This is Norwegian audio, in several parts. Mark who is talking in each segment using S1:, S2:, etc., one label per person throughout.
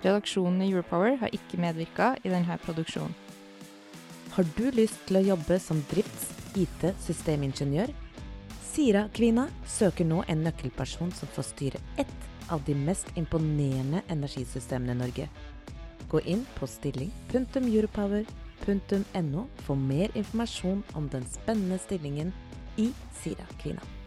S1: Redaksjonen i Europower har ikke medvirka i denne produksjonen.
S2: Har du lyst til å jobbe som drifts-, IT-, systemingeniør? Sira-Kvina søker nå en nøkkelperson som får styre ett av de mest imponerende energisystemene i Norge. Gå inn på stilling.europower.no for mer informasjon om den spennende stillingen i Sira-Kvina.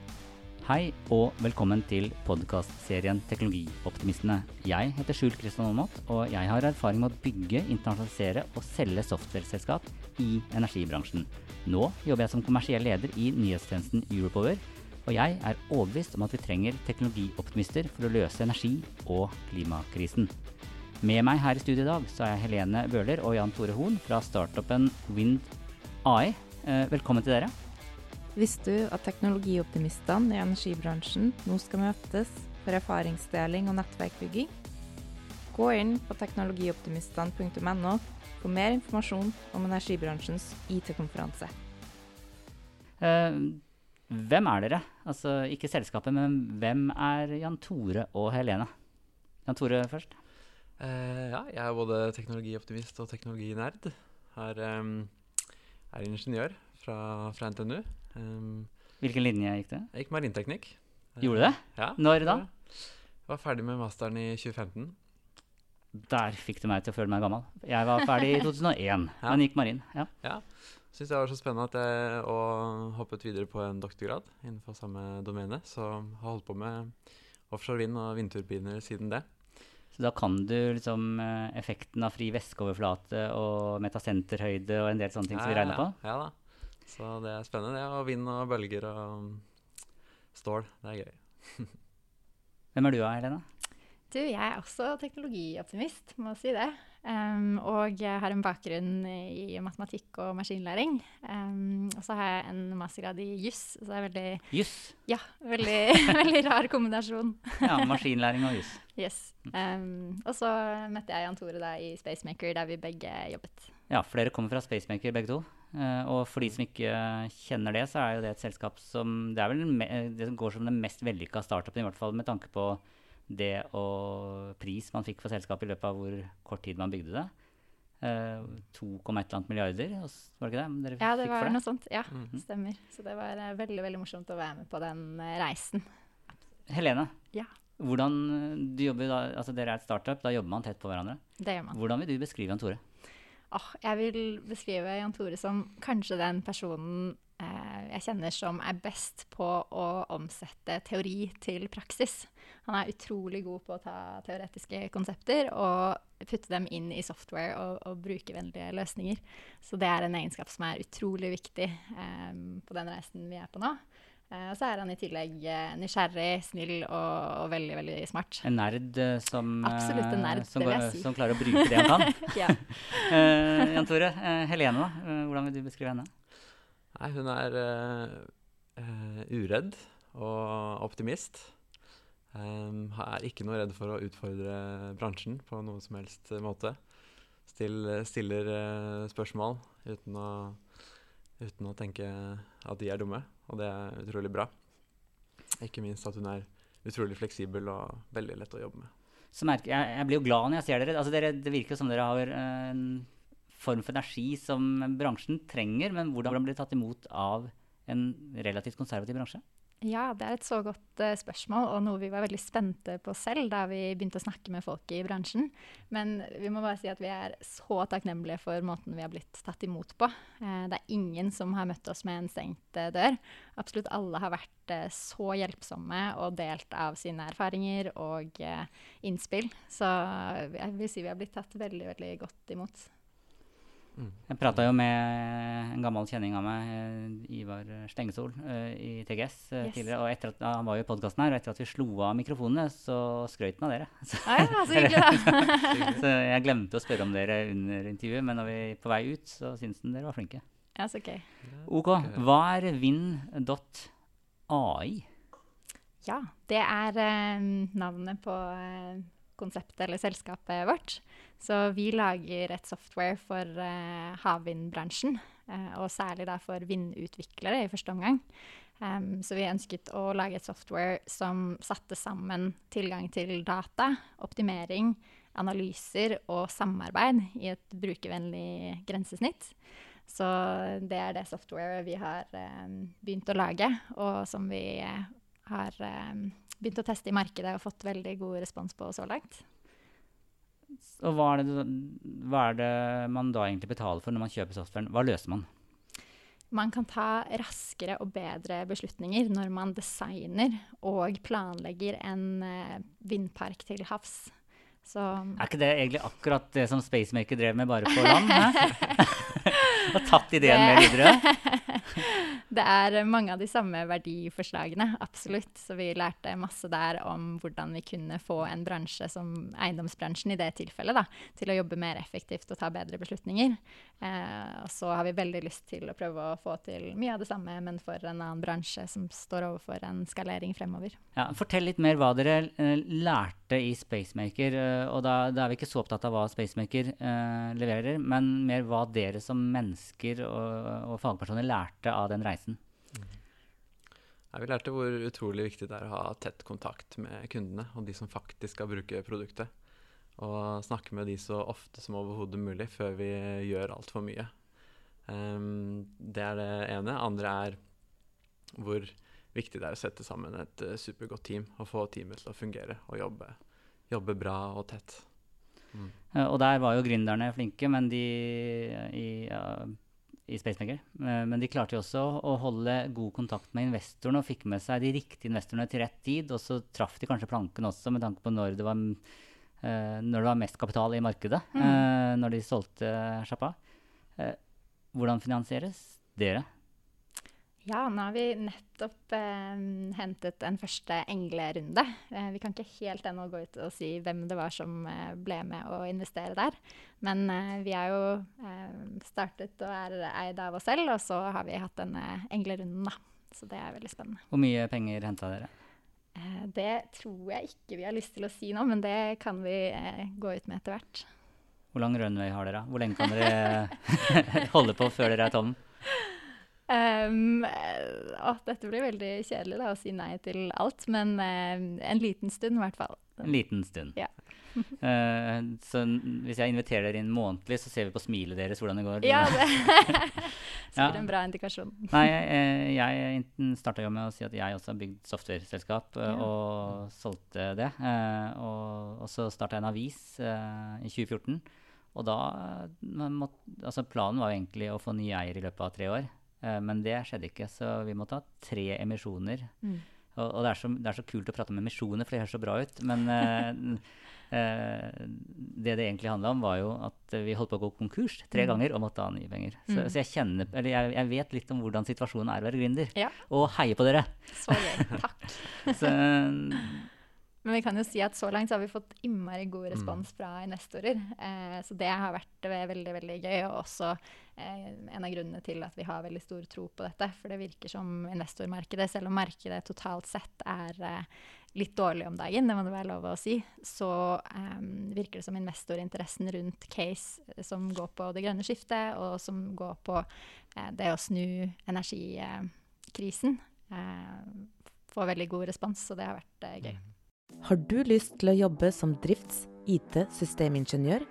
S3: Hei og velkommen til podkastserien Teknologioptimistene. Jeg heter Skjul Kristian Aamodt, og jeg har erfaring med å bygge, internasjonalisere og selge software-selskap i energibransjen. Nå jobber jeg som kommersiell leder i nyhetstjenesten Europower, og jeg er overbevist om at vi trenger teknologioptimister for å løse energi- og klimakrisen. Med meg her i studio i dag så er jeg Helene Bøhler og Jan Tore Hoen fra startupen Wind AI. Eh, Velkommen til dere.
S1: Visste du at teknologioptimistene i energibransjen nå skal møtes for erfaringsdeling og nettverkbygging? Gå inn på teknologioptimistene.no for mer informasjon om energibransjens IT-konferanse.
S3: Uh, hvem er dere? Altså ikke selskapet, men hvem er Jan Tore og Helene? Jan Tore først.
S4: Uh, ja, jeg er både teknologioptimist og teknologinerd. Her um, er ingeniør fra, fra NTNU. Em,
S3: Hvilken linje gikk det?
S4: jeg gikk marinteknikk. Eh,
S3: Gjorde du det?
S4: Ja.
S3: Når da?
S4: Jeg var ferdig med masteren i 2015.
S3: Der fikk du meg til å føle meg gammel. Jeg var ferdig i 2001, men gikk marin. Ja.
S4: Ja. Syns det var så spennende at jeg og hoppet videre på en doktorgrad innenfor samme domene. Så har holdt på med offshore vind og vindturbiner siden det.
S3: Så da kan du liksom eh, effekten av fri væskeoverflate og metasenterhøyde og en del sånne ting som vi regner på.
S4: Ja, ja da. Så det er spennende, det. Og vind og bølger og stål. Det er gøy.
S3: Hvem er du Helena? Helene?
S5: Du, jeg er også teknologioptimist, må si det. Um, og jeg har en bakgrunn i matematikk og maskinlæring. Um, og så har jeg en mastergrad i juss, så det er veldig
S3: Juss.
S5: Ja, veldig, veldig rar kombinasjon.
S3: Ja, maskinlæring og juss.
S5: Yes. Um, og så møtte jeg Jan Tore da i Spacemaker, der vi begge jobbet.
S3: Ja, flere kommer fra Spacemaker, begge to. Eh, og for de som ikke kjenner det, så er jo det et selskap som Det er vel det går som den mest vellykka startupen, i hvert fall med tanke på det og pris man fikk for selskapet i løpet av hvor kort tid man bygde det. Eh, 2, eller annet milliarder, var det ikke det? Dere
S5: Ja, det
S3: fikk
S5: var
S3: for det?
S5: noe sånt. Ja,
S4: Mhm.
S5: stemmer. Så det var eh, veldig, veldig morsomt å være med på den eh, reisen.
S3: Helene,
S5: Ja,
S3: hvordan eh, du jobber da, altså dere er et startup, da jobber man tett på hverandre.
S5: det gjør man.
S3: Hvordan vil du beskrive Jan Tore?
S5: Åh, jeg vil beskrive Jan Tore som kanskje den personen eh, jeg kjenner som er best på å omsette teori til praksis. Han er utrolig god på å ta teoretiske konsepter og putte dem inn i software og, og brukervennlige løsninger. Så det er en egenskap som er utrolig viktig eh, på den reisen vi er på nå. Eh, og så er han i tillegg eh, nysgjerrig, snill og, og veldig, veldig smart.
S3: En nerd eh, som,
S5: Absolutt en nerd,
S3: som,
S5: det vil
S3: går-
S5: jeg si.
S3: som klarer å bruke det han kan.
S5: ja.
S3: Eh, Jan Tore, uh, Helene, da? Hvordan vil du beskrive henne?
S4: Nei, hun er uh, eh, uredd og optimist. Um, er ikke noe redd for å utfordre bransjen på noen som helst måte. Still, stiller spørsmål uten å, uten å tenke at de er dumme, og det er utrolig bra. Ikke minst at hun er utrolig fleksibel og veldig lett å jobbe med.
S3: Merker jeg, jeg blir jo glad når jeg ser dere. Altså dere det virker som dere har eh, en form for energi som bransjen trenger, men hvordan blir det tatt imot av en relativt konservativ bransje?
S5: Ja, det er et så godt uh, spørsmål, og noe vi var veldig spente på selv da vi begynte å snakke med folk i bransjen. Men vi må bare si at vi er så takknemlige for måten vi har blitt tatt imot på. Uh, det er ingen som har møtt oss med en stengt uh, dør. Absolutt alle har vært så hjelpsomme og delt av sine erfaringer og innspill. Så jeg vil si vi har blitt tatt veldig, veldig godt imot.
S4: Mm.
S3: Jeg prata jo med en gammel kjenning av meg, eh, Ivar Stengesol, eh, i TGS eh,
S5: Yes.
S3: tidligere. Og etter at, han var jo i podkasten her, og etter at vi slo av mikrofonene, så skrøt han av dere. Så,
S5: Ah, ja, så hyggelig,
S3: så jeg glemte å spørre om dere under intervjuet, men når vi er på vei ut, så syns han dere var flinke.
S5: ja, så gøy.
S3: Ok, hva er vind.ai?
S5: Ja, det er eh, navnet på eh, konseptet eller selskapet vårt. Så vi lager et software for uh, havvindbransjen, uh, og særlig da for vindutviklere i første omgang. Um, så vi ønsket å lage et software som satte sammen tilgang til data, optimering, analyser og samarbeid i et brukervennlig grensesnitt. Så det er det softwaret vi har um, begynt å lage, og som vi har um, begynt å teste i markedet og fått veldig god respons på så langt.
S3: Og hva er, det, hva er det man da egentlig betaler for når man kjøper softwaren? Hva løser man?
S5: Man kan ta raskere og bedre beslutninger når man designer og planlegger en eh, vindpark til havs. Så
S3: Er ikke det egentlig akkurat det som Spacemaker drev med, bare på land? Og tatt ideen med videre?
S5: det er mange av de samme verdiforslagene, absolutt. Så vi lærte masse der om hvordan vi kunne få en bransje som eiendomsbransjen i det tilfellet, da, til å jobbe mer effektivt og ta bedre beslutninger. Eh, og så har vi veldig lyst til å prøve å få til mye av det samme, men for en annen bransje som står overfor en skalering fremover.
S3: Ja, fortell litt mer hva dere eh, lærte i Spacemaker. eh, og da, da er vi ikke så opptatt av hva Spacemaker eh, leverer, men mer hva dere som mennesker og, og fagpersoner lærte av den reisen.
S4: Ja, vi lærte hvor utrolig viktig det er å ha tett kontakt med kundene og de som faktisk skal bruke produktet. Og snakke med de så ofte som overhodet mulig før vi gjør altfor mye. Um, det er det ene. Andre er hvor viktig det er å sette sammen et uh, supergodt team og få teamet til å fungere og jobbe, jobbe bra og tett. Mm.
S3: Eh, og der var jo gründerne flinke men de, i, uh, i Spacemaker. Eh, men de klarte jo også å holde god kontakt med investorene og fikk med seg de riktige investorene til rett tid. Og så traff de kanskje planken også med tanke på når det var, eh, når det var mest kapital i markedet. eh, når de solgte sjappa. Eh, hvordan finansieres dere?
S5: Ja, nå har vi nettopp eh, hentet en første englerunde. Eh, vi kan ikke helt ennå gå ut og si hvem det var som eh, ble med å investere der. Men eh, vi er jo eh, startet og er eid av oss selv, og så har vi hatt denne englerunden, da. Så det er veldig spennende.
S3: Hvor mye penger henta dere?
S5: Eh, det tror jeg ikke vi har lyst til å si nå, men det kan vi eh, gå ut med etter hvert.
S3: Hvor lang runway har dere? Hvor lenge kan dere holde på før dere er tom?
S5: Um, eh, å, dette blir veldig kjedelig da, å si nei til alt, men eh, en liten stund i hvert fall.
S3: En liten stund.
S5: Ja.
S3: Eh, så hvis jeg inviterer dere inn månedlig, så ser vi på smilet deres hvordan det går.
S5: Ja, det
S3: Ja.
S5: en bra indikasjon.
S3: Nei, jeg, jeg starta jo med å si at jeg også har bygd software-selskap eh,
S5: Ja.
S3: og solgte det. Uh, og, og så starta jeg en avis uh, i 2014. Og da eh, måtte, altså Planen var jo egentlig å få nye eier i løpet av tre år. eh, men det skjedde ikke, så vi måtte ha tre emisjoner.
S5: Mm.
S3: Og, og det, er så, det er så kult å prate om emisjoner, for det høres så bra ut. Men eh, eh, det det egentlig handla om, var jo at vi holdt på å gå konkurs tre
S5: Mm.
S3: ganger og måtte ha nye penger. Så,
S5: Mm.
S3: så jeg kjenner, eller jeg, jeg vet litt om hvordan situasjonen er å være gründer.
S5: Ja.
S3: Og heier på dere!
S5: Så gøy. Takk.
S3: Så,
S5: Men vi kan jo si at så langt så har vi fått innmari god respons fra investorer. Eh, så det har vært veldig veldig gøy, og også eh, en av grunnene til at vi har veldig stor tro på dette. For det virker som investormarkedet, selv om markedet totalt sett er eh, litt dårlig om dagen, det må det være lov å si, så eh, virker det som investorinteressen rundt case som går på det grønne skiftet, og som går på eh, det å snu energikrisen, eh, får veldig god respons, så det har vært eh, gøy.
S2: Har du lyst til å jobbe som drifts-, IT-, systemingeniør?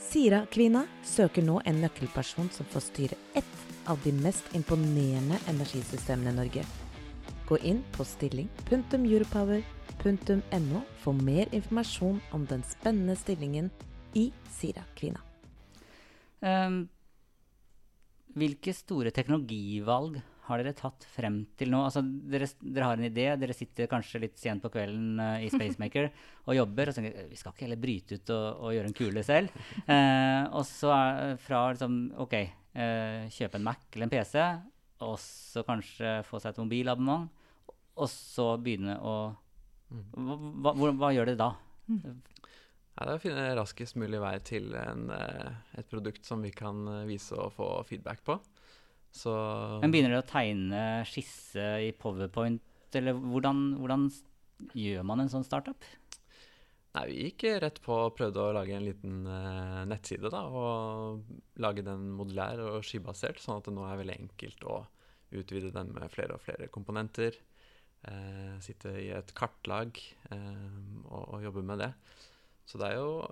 S2: Sira-kvinna søker nå en nøkkelperson som får styre ett av de mest imponerende energisystemene i Norge. Gå inn på stilling.europower.no for mer informasjon om den spennende stillingen i Sira-kvinna.
S3: Um, hvilke store teknologivalg har dere tatt frem til nå? Altså, dere, dere har en idé, dere sitter kanskje litt sent på kvelden uh, i Spacemaker og jobber og tenker vi skal ikke heller bryte ut og, og gjøre en kule selv. Uh, og så er fra liksom OK, uh, kjøpe en Mac eller en PC, og så kanskje få seg et mobilabonnement, og så begynne å Hva, hva, hva gjør dere da?
S4: Ja, det er å finne raskest mulig vei til en, et produkt som vi kan vise og få feedback på. Så
S3: Men Begynner dere å tegne skisse i Powerpoint, eller hvordan, hvordan gjør man en sånn startup?
S4: Nei, Vi gikk rett på og prøvde å lage en liten uh, nettside. da, Og lage den modulær og skybasert, sånn at det nå er veldig enkelt å utvide den med flere og flere komponenter. Uh, sitte i et kartlag uh, og, og, jobbe med det. Så det er jo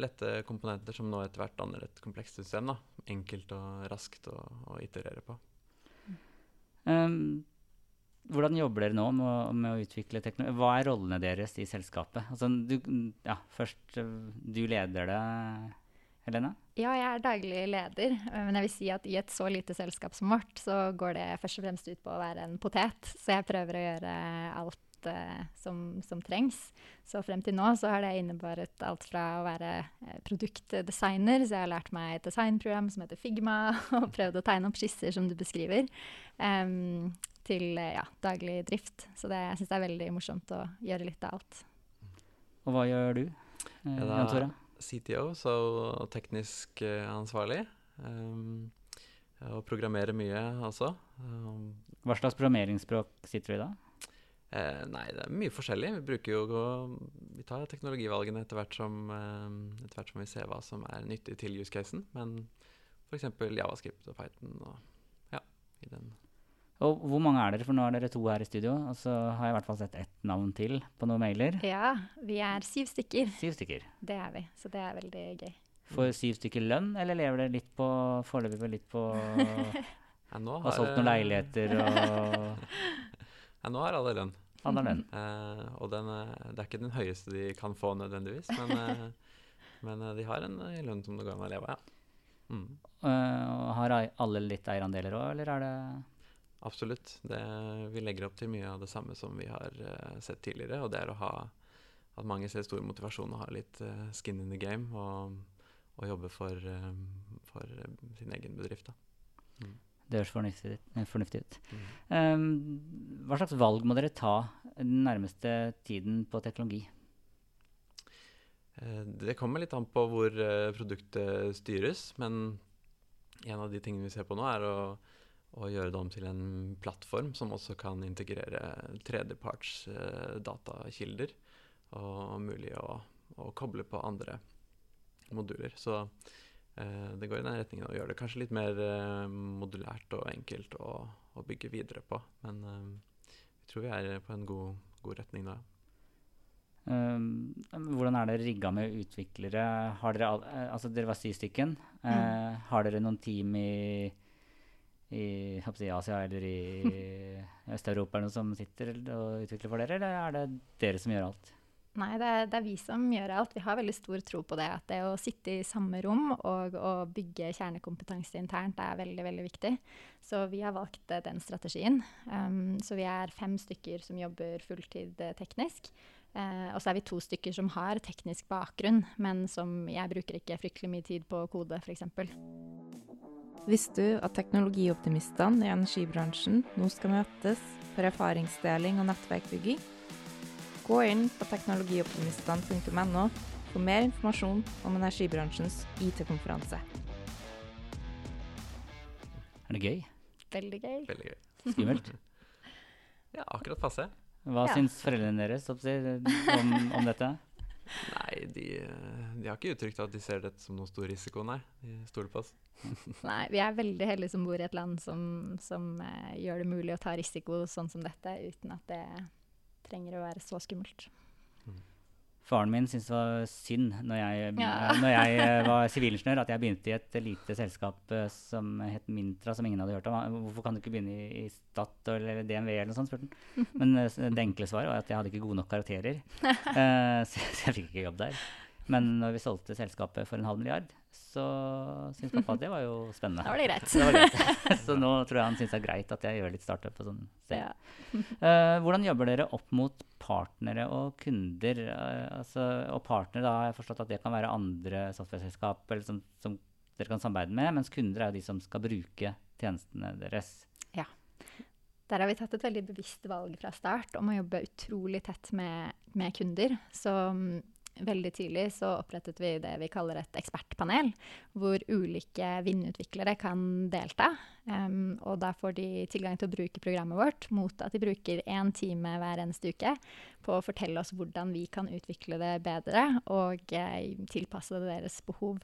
S4: lette komponenter som nå etter hvert danner et komplekst system. da. Enkelt og raskt å, å iterere på.
S3: Um, hvordan jobber dere nå med, med, å utvikle teknologi? Hva er rollene deres i selskapet? Altså, du, ja, først, du leder det, Helene?
S5: Ja, jeg er daglig leder. Men jeg vil si at i et så lite selskap som vårt, så går det først og fremst ut på å være en potet. Så jeg prøver å gjøre alt uh, som, som, trengs. Så frem til nå så har det innebåret alt fra å være uh, produktdesigner, så jeg har lært meg et designprogram som heter Figma, og prøvd å tegne opp skisser som du beskriver, um, til uh, ja, daglig drift. Så det, jeg syns det er veldig morsomt å gjøre litt av alt.
S3: Og hva gjør du, Jan Tore?
S4: CTO, så teknisk ansvarlig. Um, og programmerer mye også. Um,
S3: Hva slags programmeringsspråk sitter du i da?
S4: Eh, nei, det er mye forskjellig. Vi bruker jo Vi tar teknologivalgene etter hvert, som, eh, etter hvert som vi ser hva som er nyttig til use casen. Men f.eks. Javascript og Python og ja, i den.
S3: Og hvor mange er dere? For nå er dere to her i studio. Og så har jeg i hvert fall sett ett navn til på noen mailer.
S5: Ja, vi er syv stykker.
S3: Syv stykker.
S5: Det er vi. Så det er veldig gøy.
S3: Får syv stykker lønn, eller lever dere litt på foreløpig litt på
S4: Ja, nå
S3: har solgt noen leiligheter og
S4: Ja, nå har alle lønn.
S3: Alle lønn.
S4: Uh, og den, det er ikke den høyeste de kan få nødvendigvis, men, uh, men uh, de har en lønn som det går an å leve av, ja.
S3: Mm. har alle litt eierandeler òg, eller er det
S4: Absolutt. Det, vi legger opp til mye av det samme som vi har sett tidligere, og det er å ha at mange ser stor motivasjon og har litt skin in the game og, og jobbe for, for sin egen bedrift. da.
S3: Mm. Det høres fornuftig, fornuftig ut. Mm. Um, hva slags valg må dere ta den nærmeste tiden på teknologi?
S4: Uh, det kommer litt an på hvor uh, produktet styres. Men en av de tingene vi ser på nå, er å, å gjøre det om til en plattform som også kan integrere tredjeparts datakilder. Og mulig å, å koble på andre moduler. Så Eh, det går i den retningen å gjøre det kanskje litt mer eh, modulært og enkelt å, å bygge videre på. Men eh, vi tror vi er på en god, god retning nå.
S3: Hvordan er det rigga med utviklere? Har dere, altså dere var syv stykken. Mm. Uh, har dere noen team i, i, i Asia eller i Øst-Europa som sitter og utvikler for dere, eller er det dere som gjør alt?
S5: Nei, det er, det er, vi som gjør alt. Vi har veldig stor tro på det. At det å sitte i samme rom og, å bygge kjernekompetanse internt er veldig veldig viktig. Så vi har valgt eh, den strategien. Um, så vi er fem stykker som jobber fulltid eh, teknisk. Uh, og så er vi to stykker som har teknisk bakgrunn, men som jeg bruker ikke fryktelig mye tid på å kode, f.eks.
S1: Visste du at teknologioptimistene i energibransjen nå skal møtes for erfaringsdeling og nettverkbygging? Gå inn på teknologioptimistene.no for mer informasjon om energibransjens IT-konferanse.
S3: Er det gøy?
S5: Veldig gøy.
S4: Veldig gøy.
S3: Skummelt?
S4: ja, akkurat passe.
S3: Hva ja. syns foreldrene deres om, om dette?
S4: Nei, de, de, har ikke uttrykt at de ser dette som noen stor risiko, nei. De stoler på oss.
S5: nei, vi er veldig heldige som bor i et land som, som uh, gjør det mulig å ta risiko sånn som dette, uten at det trenger å være så skummelt.
S3: Faren min syntes det var synd når jeg, ja. når jeg eh, var sivilingeniør, at jeg begynte i et lite selskap uh, som het Mintra, som ingen hadde hørt om. Hvorfor kan du ikke begynne i, i Statoil eller DNV eller noe sånt? spurte han. Men uh, det enkle svaret var at jeg hadde ikke gode nok karakterer. Så, jeg fikk ikke jobb der. Men når vi solgte selskapet for en halv milliard, så syntes pappa det var jo spennende.
S5: Da var det greit.
S3: Det var greit. så nå tror jeg han syns det er greit at jeg gjør litt startup og sånn.
S5: Ja.
S3: Uh, hvordan jobber dere opp mot partnere og kunder? Uh, altså, og partnere, da har jeg forstått at det kan være andre software-selskap som, som dere kan samarbeide med, mens kunder er jo de som skal bruke tjenestene deres. Ja.
S5: Der har vi tatt et veldig bevisst valg fra start om å jobbe utrolig tett med, med kunder. Så mm, veldig tidlig så opprettet vi det vi kaller et ekspertpanel, hvor ulike vindutviklere kan delta. Um, og da får de tilgang til å bruke programmet vårt mot at de bruker én time hver eneste uke på å fortelle oss hvordan vi kan utvikle det bedre og eh, tilpasse det deres behov.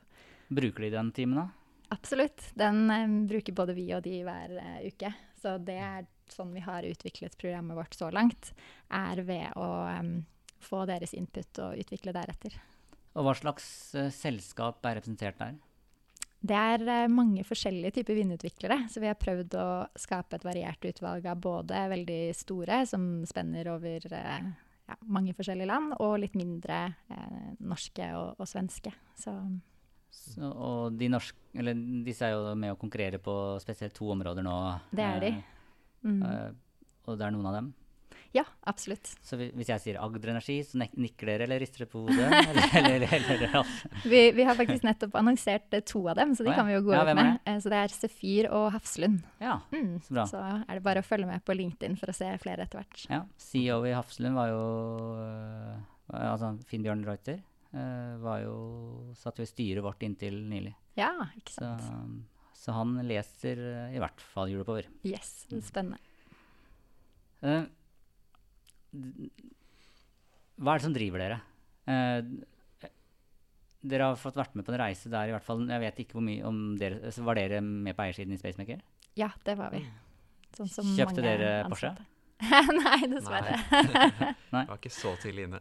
S3: Bruker de den timen, da?
S5: Absolutt. Den um, bruker både vi og de hver uh, uke. Så det er sånn vi har utviklet programmet vårt så langt, er ved å em, få deres input og utvikle deretter.
S3: Og hva slags uh, selskap er representert der?
S5: Det er uh, mange forskjellige typer vindutviklere, så vi har prøvd å skape et variert utvalg av både veldig store, som spenner over uh, ja, mange forskjellige land, og litt mindre norske og, og svenske. Så
S3: Så, og de norske, eller disse er jo med å konkurrere på spesielt to områder nå.
S5: det er de. Mm.
S3: og det er noen av dem.
S5: Ja, absolutt.
S3: Så hvis jeg sier Agder Energi, så nikker dere eller rister dere på hodet? eller, eller, eller, alt?
S5: Vi, vi har faktisk nettopp annonsert eh, to av dem, så de
S3: oh, ja.
S5: kan vi jo gå
S3: Ja,
S5: ut med. Eh, Så det er Sefyr og Hafslund.
S3: Ja,
S5: Mm.
S3: så bra.
S5: Så er det bare å følge med på LinkedIn for å se flere etter hvert.
S3: Ja, CEO i Hafslund var jo øh, altså Finn-Bjørn Reuter. var jo, satt jo i styret vårt inntil nylig.
S5: Ja, ikke sant.
S3: så han leser i hvert fall Europower.
S5: Yes, spennende.
S3: Eh, d- hva er det som driver dere? Eh, dere har fått vært med på en reise der i hvert fall Jeg vet ikke hvor mye om dere så Var dere med på eiersiden i Spacemaker?
S5: Ja, det var vi. Sånn som
S3: Kjøpte
S5: mange
S3: dere Porsche?
S5: Nei, dessverre.
S3: Nei.
S4: Jeg var ikke så tidlig inne.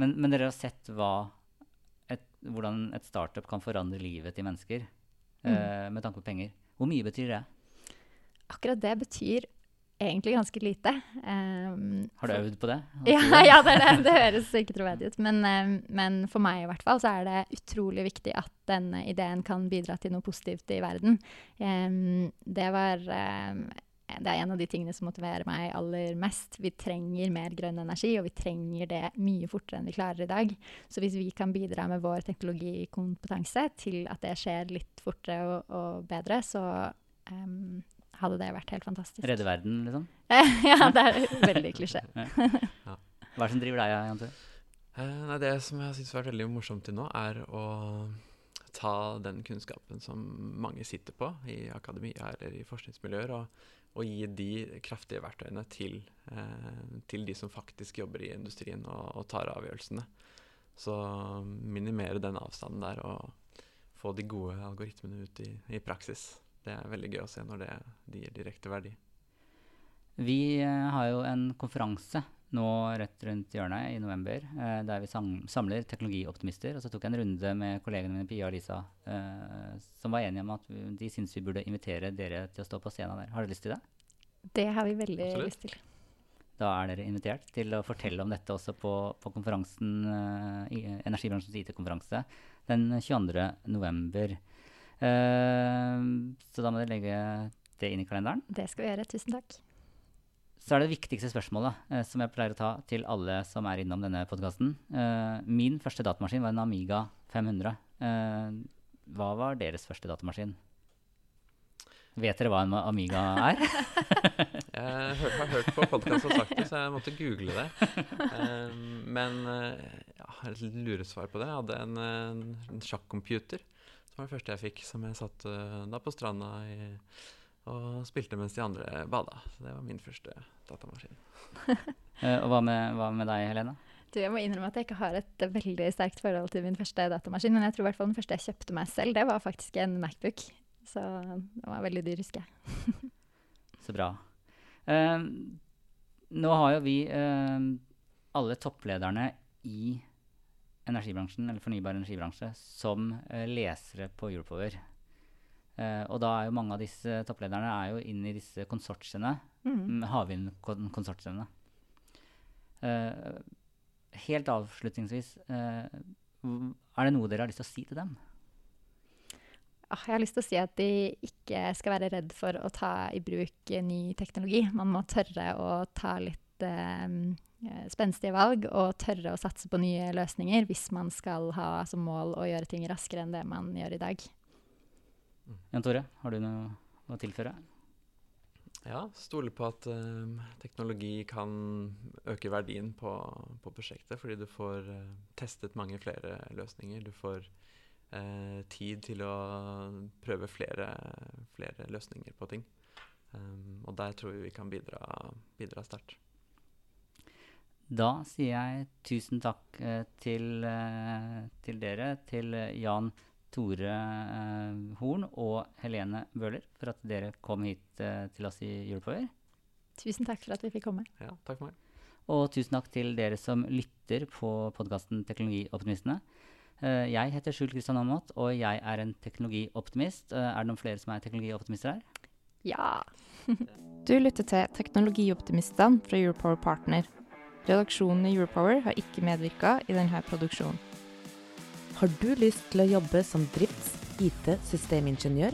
S3: Men, men dere har sett hva et, hvordan et startup kan forandre livet til mennesker eh, med tanke på penger. Hvor mye betyr det?
S5: Akkurat det betyr egentlig ganske lite. Um,
S3: Har du øvd på det?
S5: Ja, ja det, det, det høres ikke troverdig ut. Men, um, men for meg i hvert fall så er det utrolig viktig at denne ideen kan bidra til noe positivt i verden. Um, det var um, det er en av de tingene som motiverer meg aller mest. Vi trenger mer grønn energi, og vi trenger det mye fortere enn vi klarer i dag. Så hvis vi kan bidra med vår teknologikompetanse til at det skjer litt fortere og, og bedre, så um, hadde det vært helt fantastisk.
S3: Redde verden, liksom?
S5: ja, det er veldig klisjé.
S3: Hva er det som driver deg, Jan Tore?
S4: Eh, det som jeg syns har vært veldig morsomt til nå, er å ta den kunnskapen som mange sitter på i akademia eller i forskningsmiljøer, og, og gi de kraftige verktøyene til, eh, til de som faktisk jobber i industrien og, og tar avgjørelsene. Så minimere den avstanden der og få de gode algoritmene ut i, i praksis. Det er veldig gøy å se når det, gir direkte verdi.
S3: Vi eh, har jo en konferanse nå rett rundt hjørnet i november, eh, der vi samler teknologioptimister. Og så tok jeg en runde med kollegene mine Pia og Lisa, eh, som var enige om at de syns vi burde invitere dere til å stå på scenen der. Har dere lyst til det?
S5: Det har vi veldig
S4: Absolutt.
S5: lyst til.
S3: Da er dere invitert til å fortelle om dette også på, på konferansen, eh, energibransjens IT-konferanse den 22. Eh, så da må dere legge det inn i kalenderen.
S5: Det skal vi gjøre. Tusen takk.
S3: Så er det viktigste spørsmålet eh, som jeg pleier å ta til alle som er innom denne podkasten. Eh, min første datamaskin var en Amiga 500. Eh, hva var deres første datamaskin? Vet dere hva en Amiga er?
S4: Jeg har hørt på podkast og sagt det, så jeg måtte google det. Um, men jeg ja, har et luresvar på det. Jeg hadde en, en, en sjakkcomputer. Som var det første jeg fikk, som jeg satt uh, da på stranda i, og spilte mens de andre bada. Så det var min første datamaskin.
S3: Eh, og hva med, hva med deg, Helene?
S5: Du, jeg må innrømme at jeg ikke har et eh, veldig sterkt forhold til min første datamaskin, men jeg tror i hvert fall den første jeg kjøpte meg selv, det var faktisk en Macbook. Så den var veldig dyr, husker jeg.
S3: Så bra. Uh, nå har jo vi uh, alle topplederne i energibransjen, eller fornybar energibransje, som eh, lesere på Europower. Uh, og da er jo mange av disse topplederne er jo inne i disse konsortiene,
S5: Mm.
S3: mm, havvindkonsortiene. Uh, helt avslutningsvis, uh, er det noe dere har lyst til å si til dem?
S5: Ah, jeg har lyst til å si at de ikke skal være redd for å ta i bruk ny teknologi. Man må tørre å ta litt eh, spenstige valg og tørre å satse på nye løsninger hvis man skal ha som mål å gjøre ting raskere enn det man gjør i dag.
S3: Jan Tore, har du noe å tilføre?
S4: Ja, stole på at uh, teknologi kan øke verdien på, på, prosjektet, fordi du får uh, testet mange flere løsninger. Du får uh, tid til å prøve flere, flere løsninger på ting. Um, og der tror vi vi kan bidra, bidra sterkt.
S3: Da sier jeg tusen takk til, til dere, til Jan Tore eh, Horn og Helene Bøhler for at dere kom hit eh, til oss i Europower.
S5: Tusen takk for at vi fikk komme.
S4: Ja, takk for meg.
S3: Og tusen takk til dere som lytter på podkasten Teknologioptimistene. Eh, jeg heter Skjul Kristian Aamodt, og jeg er en teknologioptimist. er det noen flere som er teknologioptimister her?
S5: Ja.
S1: du lytter til Teknologioptimistene fra Europower Partner. Redaksjonen i Europower har ikke medvirka i denne produksjonen.
S2: Har du lyst til å jobbe som drifts-, IT-, systemingeniør?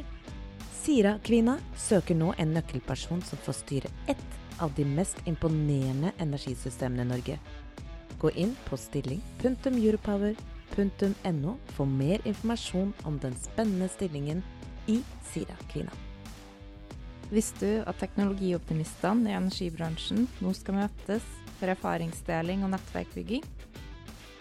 S2: Sira-kvinna søker nå en nøkkelperson som får styre ett av de mest imponerende energisystemene i Norge. Gå inn på stilling.europower.no for mer informasjon om den spennende stillingen i Sira-kvinna.
S1: Visste du at teknologioptimistene i energibransjen nå skal møtes for erfaringsdeling og nettverkbygging?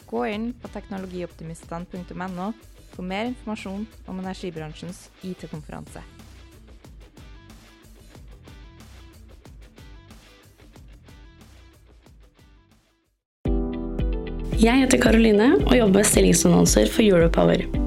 S1: Gå inn på teknologioptimistene.no for mer informasjon om energibransjens IT-konferanse.
S6: Jeg heter Karoline og jobber med stillingsannonser for Europower.